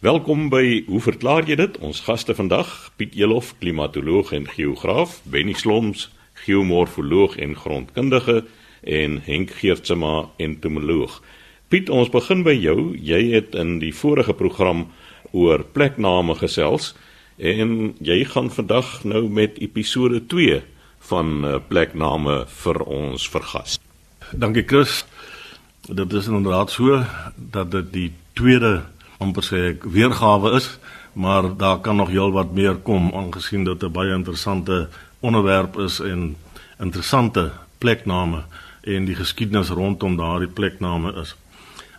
Welkom by Hoe verklaar jy dit? Ons gaste vandag, Piet Elof, klimatoloog en geograaf, Benny Sloms, geomorfoloog en grondkundige en Henk Geertsma, entomoloog. Piet, ons begin by jou. Jy het in die vorige program oor plekname gesels en jy gaan vandag nou met episode 2 van eh, plekname vir ons vergas. Dankie Chris. Dit is inderdaad so dat dit die tweede amper sê ek weergawe is, maar daar kan nog heelwat meer kom aangesien dit 'n baie interessante onderwerp is en interessante plekname en die geskiedenis rondom daardie plekname is.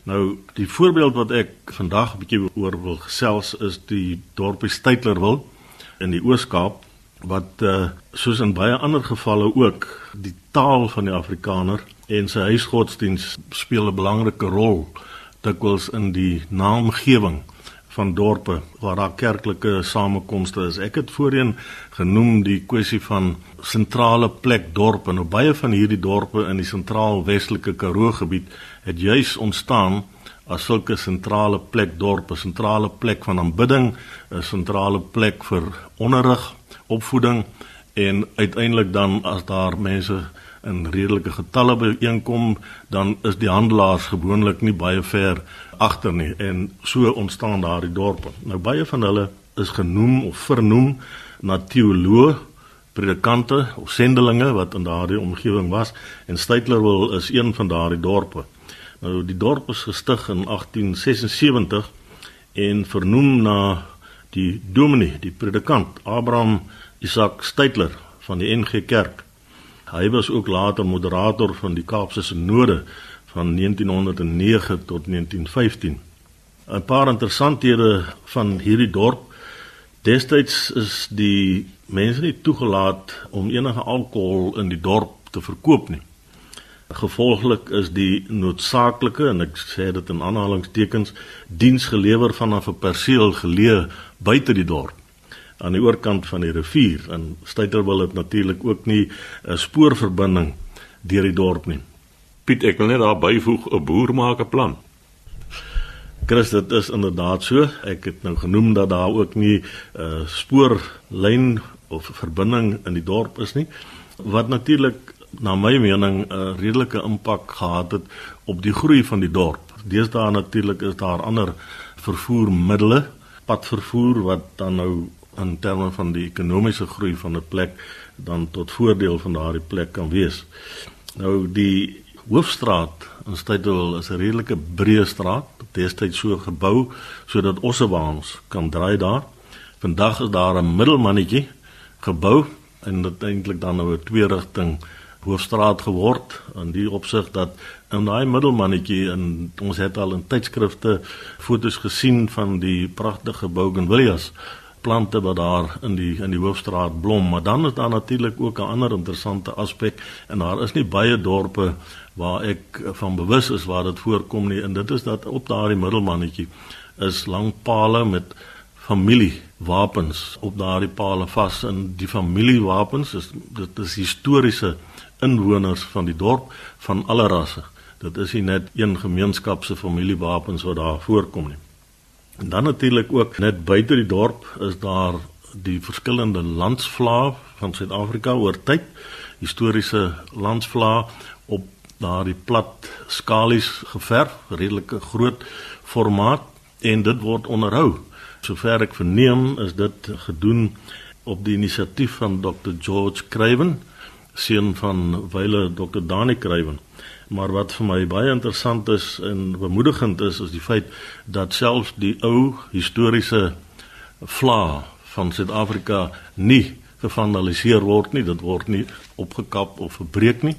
Nou die voorbeeld wat ek vandag 'n bietjie oor wil gesels is die dorpie Stytlerwil in die Oos-Kaap wat uh, soos in baie ander gevalle ook die taal van die Afrikaner en sy huisgodsdiens speel 'n belangrike rol dikwels in die naamgewing van dorpe waar daar kerklike samekomste is. Ek het voorheen genoem die kwessie van sentrale plek dorpe. Nou baie van hierdie dorpe in die sentraal-westelike Karoo gebied het juis ontstaan as sulke sentrale plek dorpe, sentrale plek van aanbidding, 'n sentrale plek vir onderrig, opvoeding en uiteindelik dan as daar mense in redelike getalle byeenkom, dan is die handelaars gewoonlik nie baie ver agter nie en so ontstaan daardie dorpe. Nou baie van hulle is genoem of vernoem na teoloë, predikante of sendelinge wat in daardie omgewing was en Stytlerwil is een van daardie dorpe. Nou die dorp is gestig in 1876 en vernoem na die dominee, die predikant Abraham Isak Stytler van die NG Kerk. Hy was ook later moderator van die Kaapse Sinode van 1909 tot 1915. 'n Paar interessanthede van hierdie dorp. Destyds is die mense nie toegelaat om enige alkohol in die dorp te verkoop nie. Gevolglik is die noodsaaklike en ek sê dit in aanhalingstekens diens gelewer vanaf 'n perseel geleë buite die dorp aan die oorkant van die rivier en Styterwil het natuurlik ook nie 'n spoorverbinding deur die dorp nie. Piet, ek wil net daar byvoeg 'n boer maak 'n plan. Chris, dit is inderdaad so. Ek het nou genoem dat daar ook nie 'n uh, spoorlyn of verbinding in die dorp is nie wat natuurlik na my mening 'n redelike impak gehad het op die groei van die dorp. Deesdae natuurlik is daar ander vervoermiddels, padvervoer wat dan nou in terme van die ekonomiese groei van 'n plek dan tot voordeel van daardie plek kan wees. Nou die hoofstraat in Stytwil is 'n redelike breë straat, destyds so gebou sodat ossewaans kan draai daar. Vandag is daar 'n middelmannetjie gebou en dit eintlik dan nou 'n twee rigting hoofstraat geword in die opsig dat in daai middelmannetjie en ons het al in tydskrifte fotos gesien van die pragtige bougainvilleas plante wat daar in die in die hoofstraat blom, maar dan is daar natuurlik ook 'n ander interessante aspek en daar is nie baie dorpe waar ek van bewus is waar dit voorkom nie en dit is dat op daardie middelmannetjie is lang pale met familiewapens op daardie pale vas en die familiewapens is dit is historiese inwoners van die dorp van alle rasse. Dit is nie net een gemeenskap se familiewapens wat daar voorkom nie. En dan natuurlik ook net buite die dorp is daar die verskillende landsvlae van Suid-Afrika oor tyd, historiese landsvlae op daardie plat skalies geverf, redelike groot formaat en dit word onderhou. Sover ek verneem is dit gedoen op die inisiatief van Dr George Craven, seun van wyle Dr Dani Craven. Maar wat vir my baie interessant is en bemoedigend is, is die feit dat selfs die ou historiese vla van Suid-Afrika nie gevandaliseer word nie, dit word nie opgekap of verbreek nie.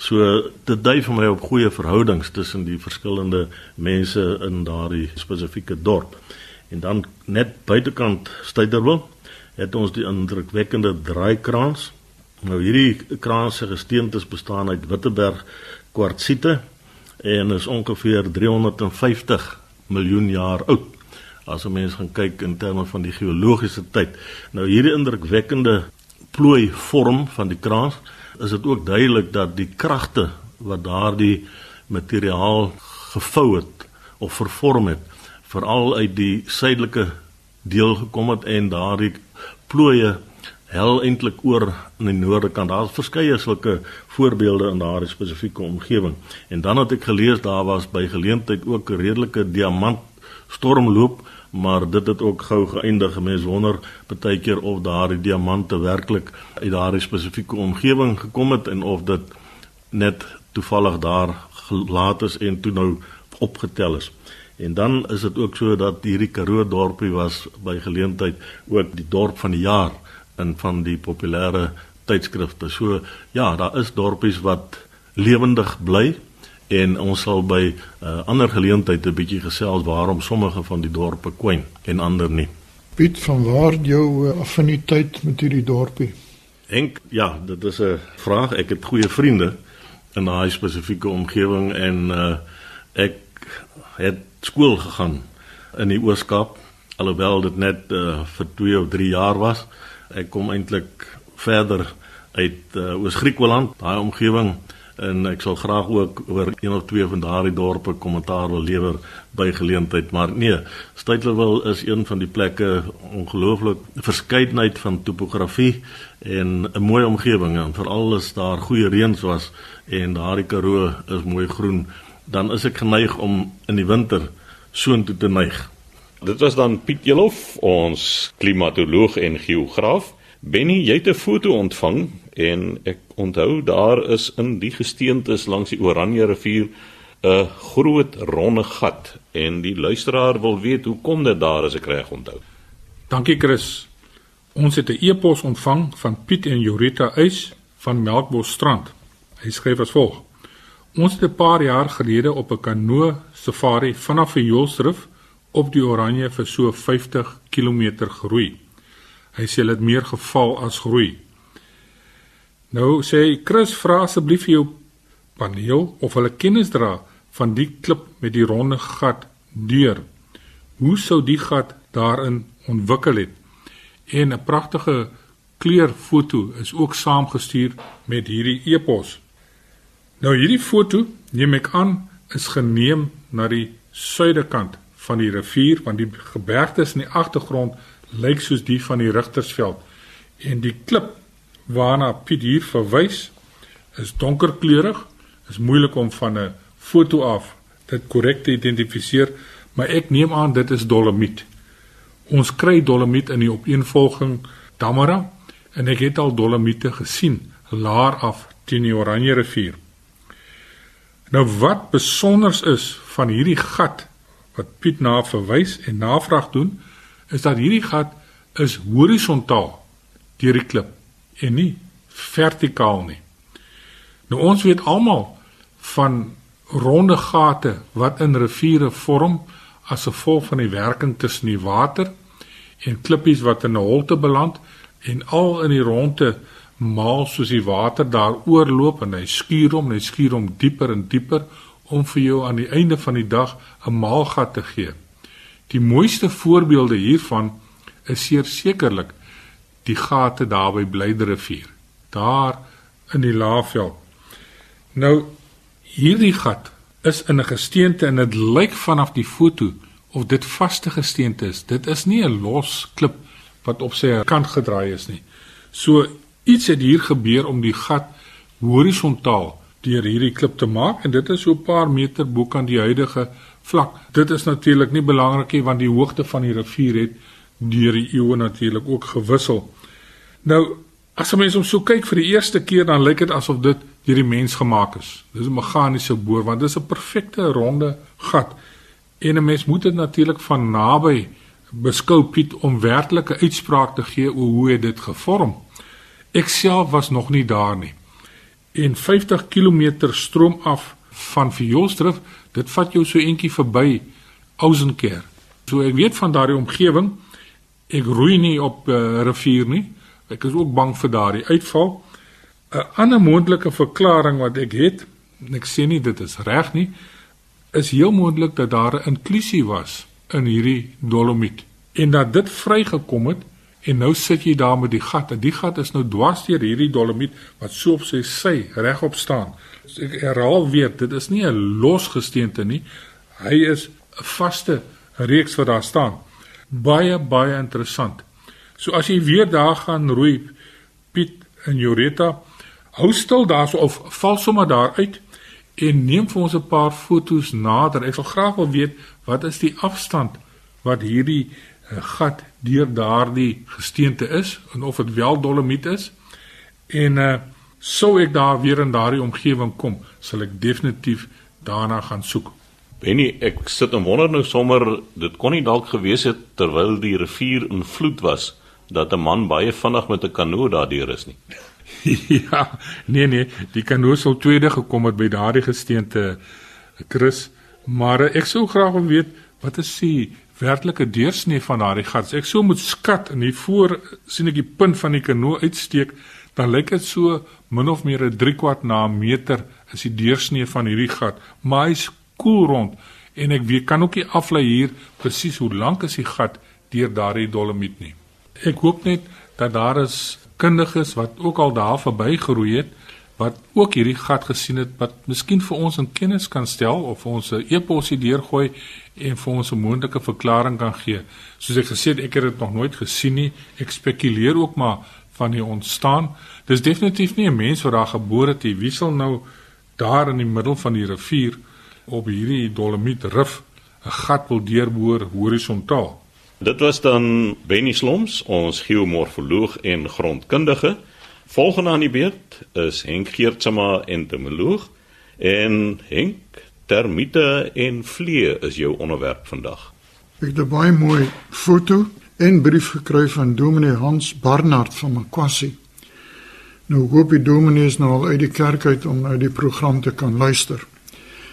So dit dui vir my op goeie verhoudings tussen die verskillende mense in daardie spesifieke dorp. En dan net buitekant Styderwil het ons die indrukwekkende draaikraans. Nou hierdie kraans se gesteentes bestaan uit Witteberg kwartsiete en is ongeveer 350 miljoen jaar oud. As 'n mens gaan kyk in terme van die geologiese tyd. Nou hierdie indrukwekkende plooi vorm van die kraans, is dit ook duidelik dat die kragte wat daardie materiaal gevou het of vervorm het veral uit die suidelike deel gekom het en daardie plooie hel eintlik oor in die noorde kant. Daar's verskeie sulke voorbeelde in daardie spesifieke omgewing. En dan het ek gelees daar was by geleentheid ook 'n redelike diamant stormloop maar dit het ook gou geëindig. Mense wonder baie keer of daardie diamante werklik uit daardie spesifieke omgewing gekom het en of dit net toevallig daar gelaat is en toe nou opgetel is. En dan is dit ook so dat hierdie Karoo dorpie was by geleentheid ook die dorp van die jaar in van die populêre tydskrifte. So ja, daar is dorpies wat lewendig bly en ons sal by 'n uh, ander geleentheid 'n bietjie gesels waarom sommige van die dorpe kwyn en ander nie. Piet, van waar jou uh, affiniteit met hierdie dorpie? Henk, ja, dit is 'n vraag. Ek het goeie vriende in daai spesifieke omgewing en uh, ek het skool gegaan in die Ooskaap alhoewel dit net uh, vir 2 of 3 jaar was. Ek kom eintlik verder uit uh, Oos-Griekland, daai omgewing en ek sal graag ook oor een of twee van daardie dorpe kommentaar wil lewer by geleentheid maar nee Stytlerwil is een van die plekke ongelooflik verskeidenheid van topografie en 'n mooi omgewing en veral as daar goeie reëns was en daardie Karoo is mooi groen dan is ek geneig om in die winter soontoe te neig Dit was dan Piet Jelof ons klimatoloog en geograaf Benny jy het 'n foto ontvang en ek onthou daar is in die gesteentes langs die Oranje rivier 'n groot ronde gat en die luisteraar wil weet hoe kom dit daar as ek reg onthou. Dankie Chris. Ons het 'n e-pos ontvang van Piet en Jorita Eis van Melkbosstrand. Hy skryf as volg: Ons het 'n paar jaar gelede op 'n kanoe safari vanaf die Joelsrif op die Oranje vir so 50 km geroei. Hy sê dit meer geval as groei. Nou sê Chris vra asseblief vir jou paneel of hulle kennis dra van die klip met die ronde gat deur. Hoe sou die gat daarin ontwikkel het? En 'n pragtige kleurfoto is ook saamgestuur met hierdie epos. Nou hierdie foto neem ek aan is geneem na die suidekant van die rivier want die gebergtes in die agtergrond lyk soos die van die Rigtersveld en die klip waarna Piet hier verwys is donkerkleurig. Is moeilik om van 'n foto af dit korrek te identifiseer, maar ek neem aan dit is dolomiet. Ons kry dolomiet in die opeenvolging Damara en ek het al dolomiete gesien laer af teen die Oranje rivier. Nou wat besonders is van hierdie gat wat Piet na verwys en navraag doen, is dat hierdie gat is horisontaal deur die klip en nie vertikaal nie. Nou ons weet almal van ronde gate wat in riviere vorm as gevolg van die werking tussen die water en klippies wat in 'n holte beland en al in die ronde maal soos die water daar oorloop en hy skuur hom, hy skuur hom dieper en dieper om vir jou aan die einde van die dag 'n maalgat te gee. Die mooiste voorbeelde hiervan is sekerlik die gate daar by Blyderivier, daar in die Laagveld. Nou hierdie gat is in 'n gesteente en dit lyk vanaf die foto of dit vaste gesteente is. Dit is nie 'n los klip wat op sy kant gedraai is nie. So iets het hier gebeur om die gat horisontaal deur hierdie klip te maak en dit is so 'n paar meter bo kan die huidige vlak. Dit is natuurlik nie belangrik nie want die hoogte van die rivier het deur die eeue natuurlik ook gewissel. Nou, as 'n mens om so kyk vir die eerste keer dan lyk dit asof dit deur die mens gemaak is. Dis 'n meganiese boor want dit is 'n perfekte ronde gat. En 'n mens moet dit natuurlik van naby beskou Piet om werklike uitspraak te gee oor hoe dit gevorm. Ek self was nog nie daar nie. En 50 km stroom af van Vioolstrif, dit vat jou so eentjie verby Ousenker. So ek weet van daardie omgewing. Ek roei nie op 'n uh, rivier nie. Ek is ook bang vir daardie uitval. 'n Ander moontlike verklaring wat ek het, ek sê nie dit is reg nie, is heel moontlik dat daar 'n inklusie was in hierdie dolomiet en dat dit vrygekom het en nou sit jy daar met die gat. En die gat is nou dwars deur hierdie dolomiet wat so op sy sy regop staan. Ek herhaal weer, dit is nie 'n losgesteente nie. Hy is 'n vaste reeks wat daar staan. Baie baie interessant. So as jy weer daar gaan roei Piet en Joreta, hou stil daarso of val sommer daar uit en neem vir ons 'n paar fotos nader. Ek sal graag wil weet wat is die afstand wat hierdie uh, gat deur daardie gesteente is en of dit wel dolomiet is. En uh sou ek daar weer in daardie omgewing kom, sal ek definitief daarna gaan soek. Benny, ek sit en wonder nou sommer, dit kon nie dalk gewees het terwyl die rivier in vloed was dat 'n man baie vinnig met 'n kanoe daardeur is nie. ja, nee nee, die kanoe sou tweede gekom het by daardie gesteente Chris, maar ek sou graag wil weet wat is die werklike deursnee van daardie gat? Ek sou moet skat en hier voor sien ek die punt van die kanoe uitsteek, dan lyk dit so min of meer 'n 3 kwart na 'n meter is die deursnee van hierdie gat, maar hy's koel rond en ek weet kan ook nie aflei hier presies hoe lank is die gat deur daardie dolomiet nie. Ek hoop net dat daar is kundiges wat ook al daar verbygeroei het wat ook hierdie gat gesien het wat miskien vir ons in kennis kan stel of ons 'n e-posie deurgooi en vir ons 'n moontlike verklaring kan gee. Soos ek gesê het, ek het dit nog nooit gesien nie. Ek spekuleer ook maar van die ontstaan. Dis definitief nie 'n mens wat daar gebore het nie. Wie sal nou daar in die middel van die rivier op hierdie dolomiet rif 'n gat wil deurboor horisontaal? Dit was dan Benny Sloms, ons geomorfoloog en grondkundige. Volgende aan die beurt is Henk Geertsma, entomoloog en Henk termiete en vliee is jou onderwerp vandag. Ek het 'n baie mooi foto en brief gekry van Dominee Hans Barnard van Makwassi. Nou hoop die dominee is nou al uit die kerk uit om nou die program te kan luister.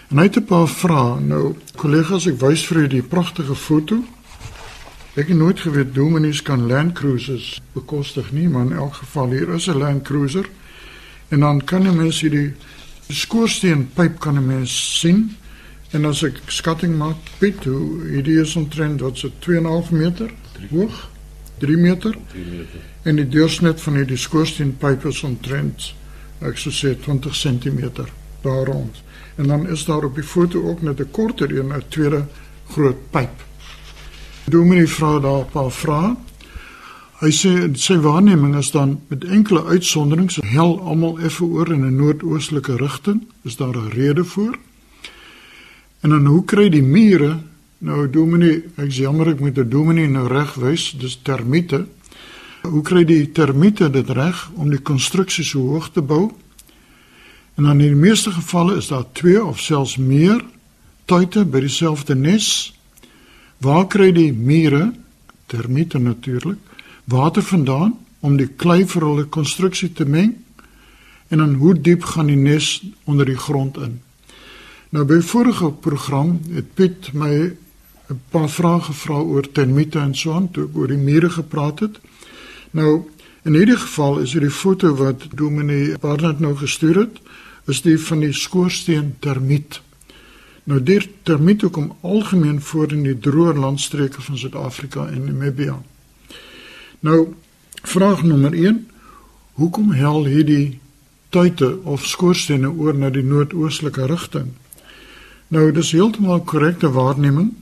En hy het 'n paar vrae. Nou kollegas, ek wys vir julle die pragtige foto. Ek het nooit geweet dominees kan Land Cruisers bekostig nie, maar in elk geval hier is 'n Land Cruiser. En dan kan jy mens hierdie skoorsteenpyp kan 'n mens sien. En as ek skatting maak, Piet, hoe hierdie is omtrent wat so 2.5 meter hoog. 3 meter. 3 meter. En die deursnit van hierdie skoorsteenpyp is omtrent ek sou sê 20 cm daar rond. En dan is daar op die foto ook net 'n korter een, 'n tweede groot pyp. Dominee vra daar 'n paar vrae. Hy sê sy waarneming is dan met enkele uitsonderings hel almal effe oor in 'n noordoostelike rigting. Is daar 'n rede voor? En dan hoe kry die mure nou dominee, ek is jammer ek moet 'n dominee nou reg wys, dis termiete. Hoe kry die termiete dit reg om die konstruksie so hoog te bou? En dan in die meeste gevalle is daar 2 of selfs meer tuite by dieselfde nes. Waar kry die mure, termiete natuurlik, water vandaan om die klei vir hulle konstruksie te meng? En dan hoe diep gaan die nes onder die grond in? Nou by vorige program het Piet my 'n paar vrae gevra oor termiete en so aan, toe oor die mure gepraat het. Nou in hierdie geval is dit die foto wat Dominee Barnard nou gestuur het, is die van die skoorsteen termiet. Nou die termiete kom algemeen voor in die droë landstreke van Suid-Afrika en Namibië. Nou vraag nommer 1, hoekom hel hierdie tuite of skoorstene oor na die noordoostelike rigting? Nou dis heeltemal korrekte waarneming.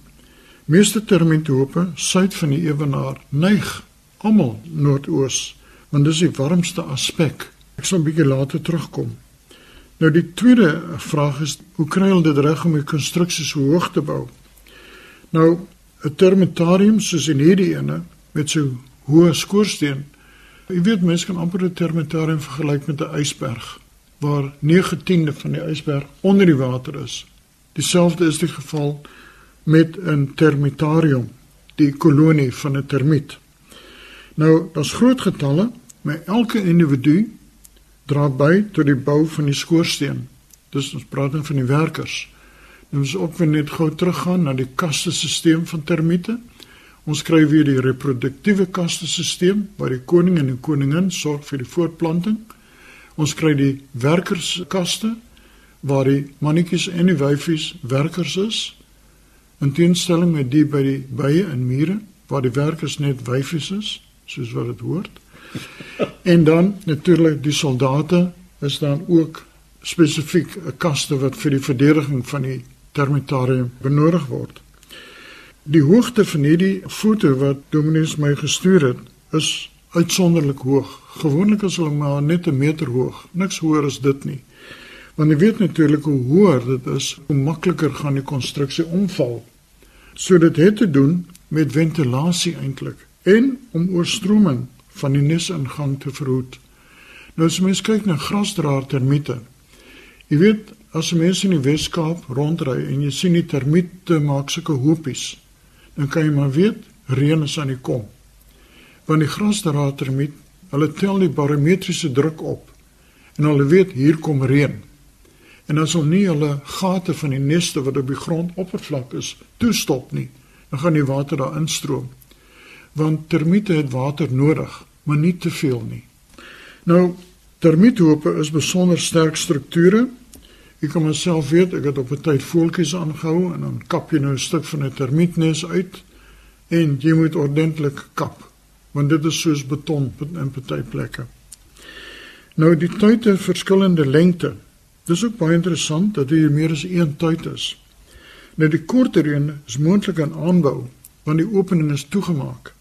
Meeste termietope suid van die ewenaar neig almal noordoos, want dis die warmste aspek. Ek sal 'n bietjie later terugkom. Nou die tweede vraag is hoe kry hulle dit reg om die konstruksies so hoog te bou? Nou 'n termitarium soos in hierdie ene met so hoë skoorsteen. Jy weet mense kan amper 'n termitarium vergelyk met 'n ysberg waar 9/10 van die ysberg onder die water is. Dieselfde is die geval met 'n termitarium, die kolonie van 'n termiet. Nou, daar's groot getalle, maar elke individu dra by tot die bou van die skoorsteen. Dis ons praat dan van die werkers. Nou ons ook weer net gou teruggaan na die kastesisteem van termiete. Ons kry weer die reproduktiewe kastesisteem waar die koning en die koningin sorg vir die voortplanting. Ons kry die werkerskaste waar die mannetjies en die wyfies werkers is in teenstelling met die by die bye en mure waar die werkers net wyfies is soos wat dit hoort en dan natuurlik die soldate is dan ook spesifiek 'n kaste wat vir die verdediging van die termitarium benodig word Die hoogte van hierdie foto wat Dominus my gestuur het, is uitsonderlik hoog. Gewoonlik is hulle maar net 'n meter hoog, niks hoër as dit nie. Want jy weet natuurlik hoe hoër dit is, hoe makliker gaan die konstruksie omval. So dit het te doen met ventilasie eintlik en om oorstroming van die nesingang te verhoed. Nou as mens kyk na grasdraer termiete. Jy weet as mense in die Weskaap rondry en jy sien die termiete maak sulke hoopies, dan kan jy maar weet reën is aan die kom. Want die grasdraer termiet, hulle tel die barometriese druk op en hulle weet hier kom reën. En as hulle nie hulle gate van die neste wat op die grondoppervlak is toestop nie, dan gaan die water daar instroom. Want termiete het water nodig, maar nie te veel nie. Nou, termiethope is besonder sterk strukture. Ek kan myself weet, ek het op 'n tyd voeltjies aangehou en dan kap jy nou 'n stuk van 'n termietnes uit en jy moet ordentlik kap, want dit is soos beton in party plekke. Nou die tuite verskillende lengte. Dis ook baie interessant dat hier meer as een tuit is. Nou die korter een is moontlik aan aanbou want die opening is toegemaak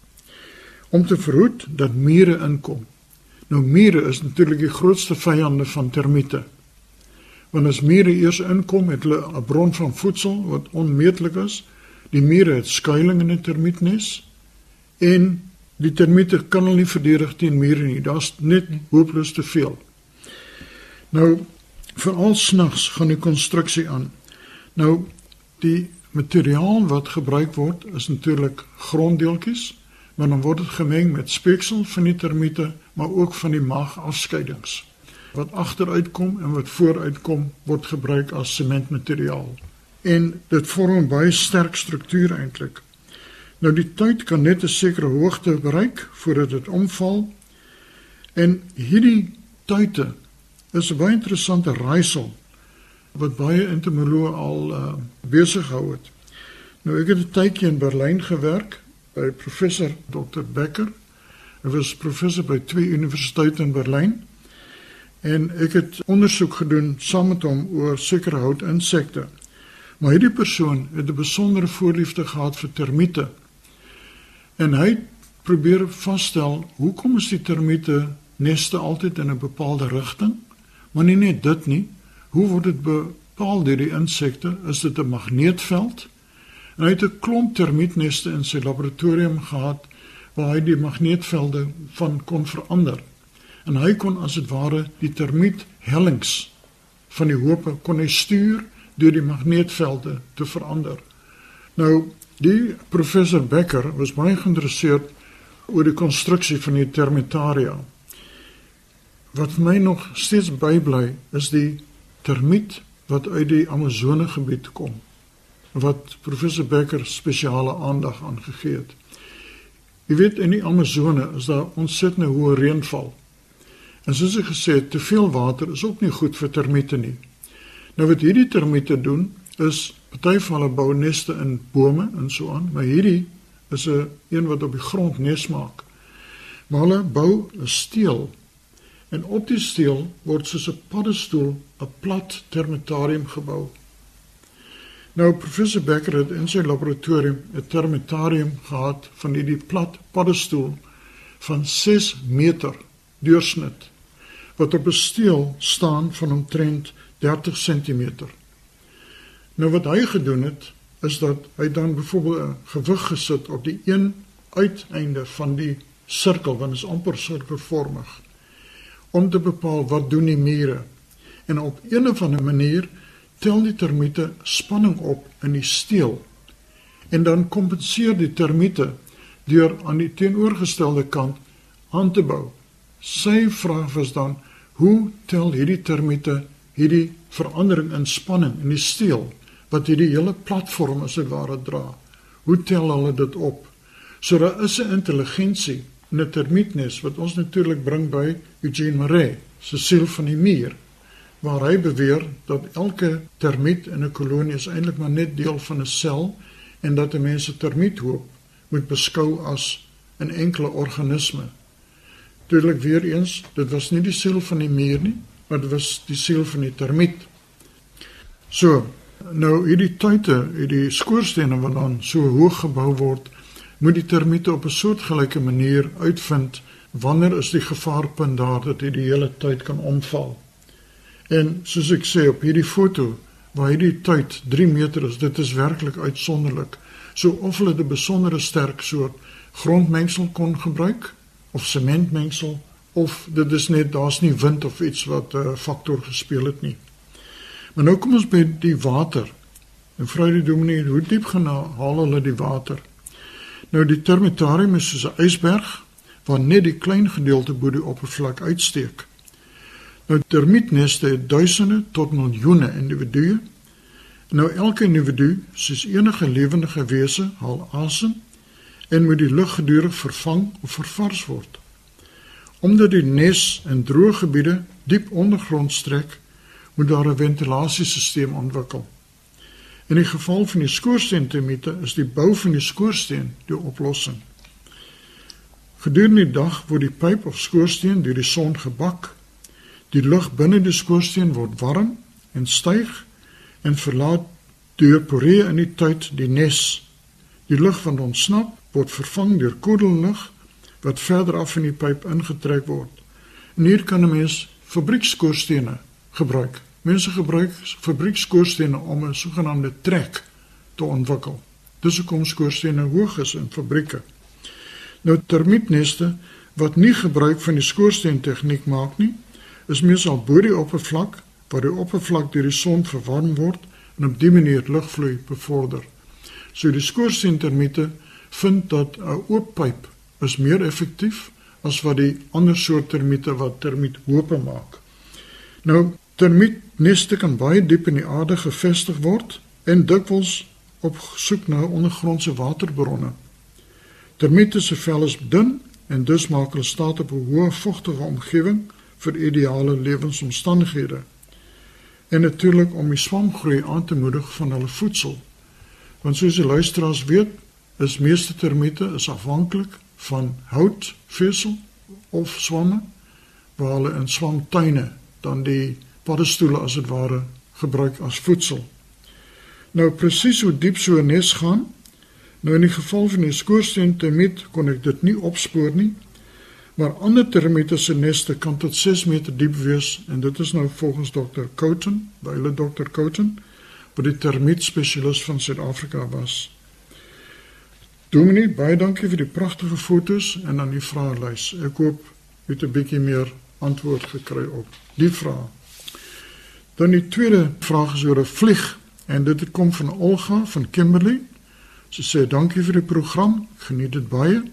om te verhoed dat mure inkom. Nou mure is natuurlik die grootste vyande van termiete. Want as mure eers inkom, het hulle 'n bron van voedsel wat onmeetlik is. Die mure het skuilings in 'n termietnes en die termiete kan hulle nie verdedig teen mure nie. Daar's net hopeloos te veel. Nou veral snags gaan die konstruksie aan. Nou Die materiaal wat gebruik word is natuurlik gronddeeltjies, maar dan word dit gemeng met speeksel van die termiete, maar ook van die maagafskeidings. Wat agteruitkom en wat vooruitkom word gebruik as sementmateriaal. En dit vorm baie sterk struktuur eintlik. Nou die tyd kan net 'n sekere hoogte bereik voordat dit omval. En hierdie tuite is 'n baie interessante raaisel wat baie entomoloë al uh, besig gehou het. Nou ek het 'n tydjie in Berlyn gewerk by professor Dr Becker. Hy was professor by twee universiteite in Berlyn. En ek het ondersoek gedoen saam met hom oor sekere houtinsekte. Maar hierdie persoon het 'n besondere voorliefde gehad vir termiete. En hy probeer vasstel hoekom is die termiete neste altyd in 'n bepaalde rigting? Maar nie net dit nie, Hoe word dit bepaal deur die insekte? Is dit 'n magneetveld? En hy het 'n klomp termietneste in sy laboratorium gehad waar hy die magneetvelde van kon verander. En hy kon as dit ware die termiet hellings van die hoope kon hy stuur deur die magneetvelde te verander. Nou, die professor Becker was baie geïnteresseerd oor die konstruksie van die termitaria. Wat my nog steeds bybly is die termiet wat uit die Amazone gebied kom wat professor Becker spesiale aandag aan gegee het. Jy weet in die Amazone is daar ontsettende hoë reënval. En soos ek gesê het, te veel water is ook nie goed vir termiete nie. Nou wat hierdie termiete doen is party van hulle bou neste in bome en so aan, maar hierdie is 'n een wat op die grond nes maak. Maar hulle bou 'n steel En op die steel word soos 'n paddestoel 'n plat termitarium gebou. Nou professor Becker het in sy laboratorium 'n termitarium gehad van hierdie plat paddestoel van 6 meter deursnit wat op 'n steel staan van omtrent 30 cm. Nou wat hy gedoen het is dat hy dan byvoorbeeld 'n gewig gesit op die een uiteinde van die sirkel want dit is amper sirkelvormig om te bepaal wat doen die mure. En op 'n of ander manier tel die termiete spanning op in die steel. En dan kompenseer die termiete deur aan die teenoorgestelde kant aan te bou. Sy vraag was dan: hoe tel hierdie termiete hierdie verandering in spanning in die steel wat hierdie hele platform as dit ware dra? Hoe tel hulle dit op? So daar is 'n intelligensie 'n termietnes wat ons natuurlik bring by Eugene Marais se siel van die muur waar hy beweer dat elke termiet in 'n kolonie is eintlik maar net deel van 'n sel en dat 'n mens 'n termiethoop moet beskou as 'n enkele organisme. Natuurlik weer eens, dit was nie die siel van die muur nie, maar dit was die siel van die termiet. So, Nou hierdie tuite, hierdie skoorstene wat dan so hoog gebou word, moet die termiete op 'n soortgelyke manier uitvind wanneer is die gevaarpunt daar dat hy die hele tyd kan omval. En soos ek sê op hierdie foto, waar hierdie tyd 3 meter is, dit is werklik uitsonderlik. So of hulle 'n besondere sterk soort grondmengsel kon gebruik of sementmengsel of dit is net daar's nie wind of iets wat 'n uh, faktor gespeel het nie. Maar nou kom ons by die water. En vra die dominee, hoe diep gaan haal hulle die water? Nou die termitarium is soos 'n ysberg waar net die klein gedeelte bo die oppervlak uitsteek. Nou termietneste het duisende tot miljoene individue. Nou elke individu, soos enige lewende wese, haal asem en moet die lug gedurig vervang of vervars word. Omdat die nes in droë gebiede diep ondergrond strek, moet daar 'n ventilasiesisteem ontwikkel. In die geval van die skoorsteentermiete is die bou van die skoorsteen die oplossing. Gedurende die dag word die pyp of skoorsteen deur die son gebak. Die lug binne die skoorsteen word warm en styg en verlaat deur poree in die tyd die nes. Die lug wat ontsnap word vervang deur koellug wat verder af in die pyp ingetrek word. En hier kan 'n mens fabriekskoorstene gebruik. Mense gebruik fabriekskoorstene om 'n sogenaamde trek te ontwikkel. Dis hoekom skoorstene hoog is in fabrieke. Nou termietneste wat nie gebruik van die skoorsteen tegniek maak nie, is meestal bo die oppervlak waar die oppervlak deur die son verwarm word en op dié manier lugvloei bevorder. So die skoorsteen termiete vind dat 'n oop pyp is meer effektief as wat die ander soort termiete wat termiet hope maak. Nou termietneste kan baie diep in die aarde gevestig word en dikwels op soek na ondergrondse waterbronne. Termiete se vel is dun en dus maak hulle staat op 'n hoë vochtige omgewing vir ideale lewensomstandighede. En natuurlik om die swamgroei aan te moedig van hulle voedsel. Want soos die luisteraars weet, is meeste termiete is afhanklik van hout, vesel of swamme waar hulle in swamtuine dan die paddestoele as dit ware gebruik as voedsel. Nou presies hoe diep so 'n nes gaan. Nou in die geval van die skoorsteen termiet kon ek dit nie opspoor nie. Maar ander termiete se neste kan tot 6 meter diep wees en dit is nou volgens dokter Couten, baie dokter Couten, wat die termiet spesialis van Suid-Afrika was. Dominee, baie dankie vir die pragtige fotos en dan die vraelys. Ek hoop jy het 'n bietjie meer antwoord gekry op die vrae. Dan die tweede vraag is oor 'n vlieg en dit kom van Olga van Kimberley. Sy sê dankie vir die program, geniet dit baie.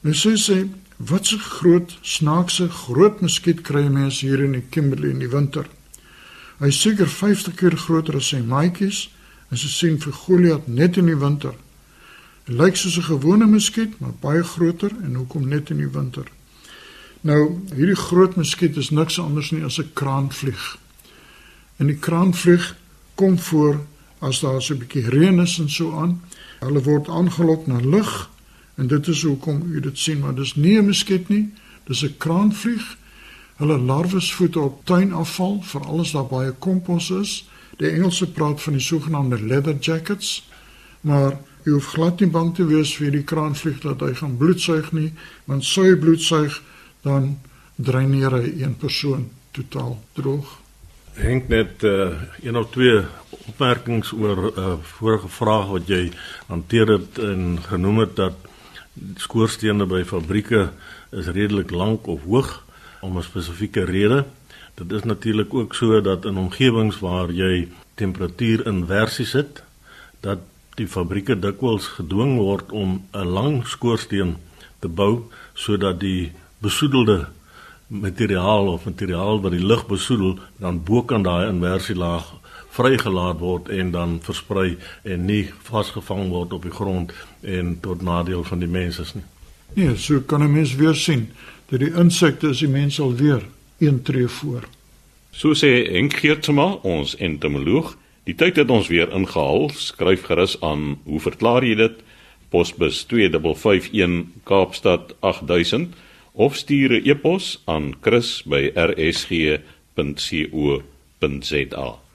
Nou sê sy, wat 'n groot snaakse groot muskiet kry mense hier in die Kimberley in die winter. Hy is seker 50 keer groter as sy maatjies en sy sien vir Goliat net in die winter. Lyk soos 'n gewone muskiet, maar baie groter en hoekom net in die winter. Nou, hierdie groot muskiet is niks anders nie as 'n kraanvlieg. En die kraanvlieg kom voor as daar so 'n bietjie reën is en so aan. Hulle word aangelok na lug en dit is hoekom u dit sien, maar dis nie 'n muskiet nie, dis 'n kraanvlieg. Hulle larwes voed op tuinafval, veral as daar baie kompos is. Die Engelse praat van die sogenaamde leather jackets, maar Jy hoef glad nie bang te wees vir die kraanvlieg dat hy gaan bloedsuig nie, want sou hy bloedsuig dan dreineer hy een persoon totaal droog. Henk net uh, een of twee opmerkings oor 'n uh, eh, vorige vraag wat jy hanteer het en genoem het dat skoorstene by fabrieke is redelik lank of hoog om 'n spesifieke rede. Dit is natuurlik ook so dat in omgewings waar jy temperatuur inversies het, dat die fabrieke dikwels gedwing word om 'n lang skoorsteen te bou sodat die besoedelde materiaal of materiaal wat die lug besoedel dan bokant daai inversielaag vrygelaat word en dan versprei en nie vasgevang word op die grond en tot nadeel van die mense is nie. Nee, so kan 'n mens weer sien dat die insekte is die mense alweer een tree voor. So sê Henk Geertsma, ons entomoloog, Die tyd het ons weer ingehaal. Skryf gerus aan. Hoe verklaar jy dit? Posbus 2551 Kaapstad 8000 of stuur 'n e-pos aan chris@rsg.co.za.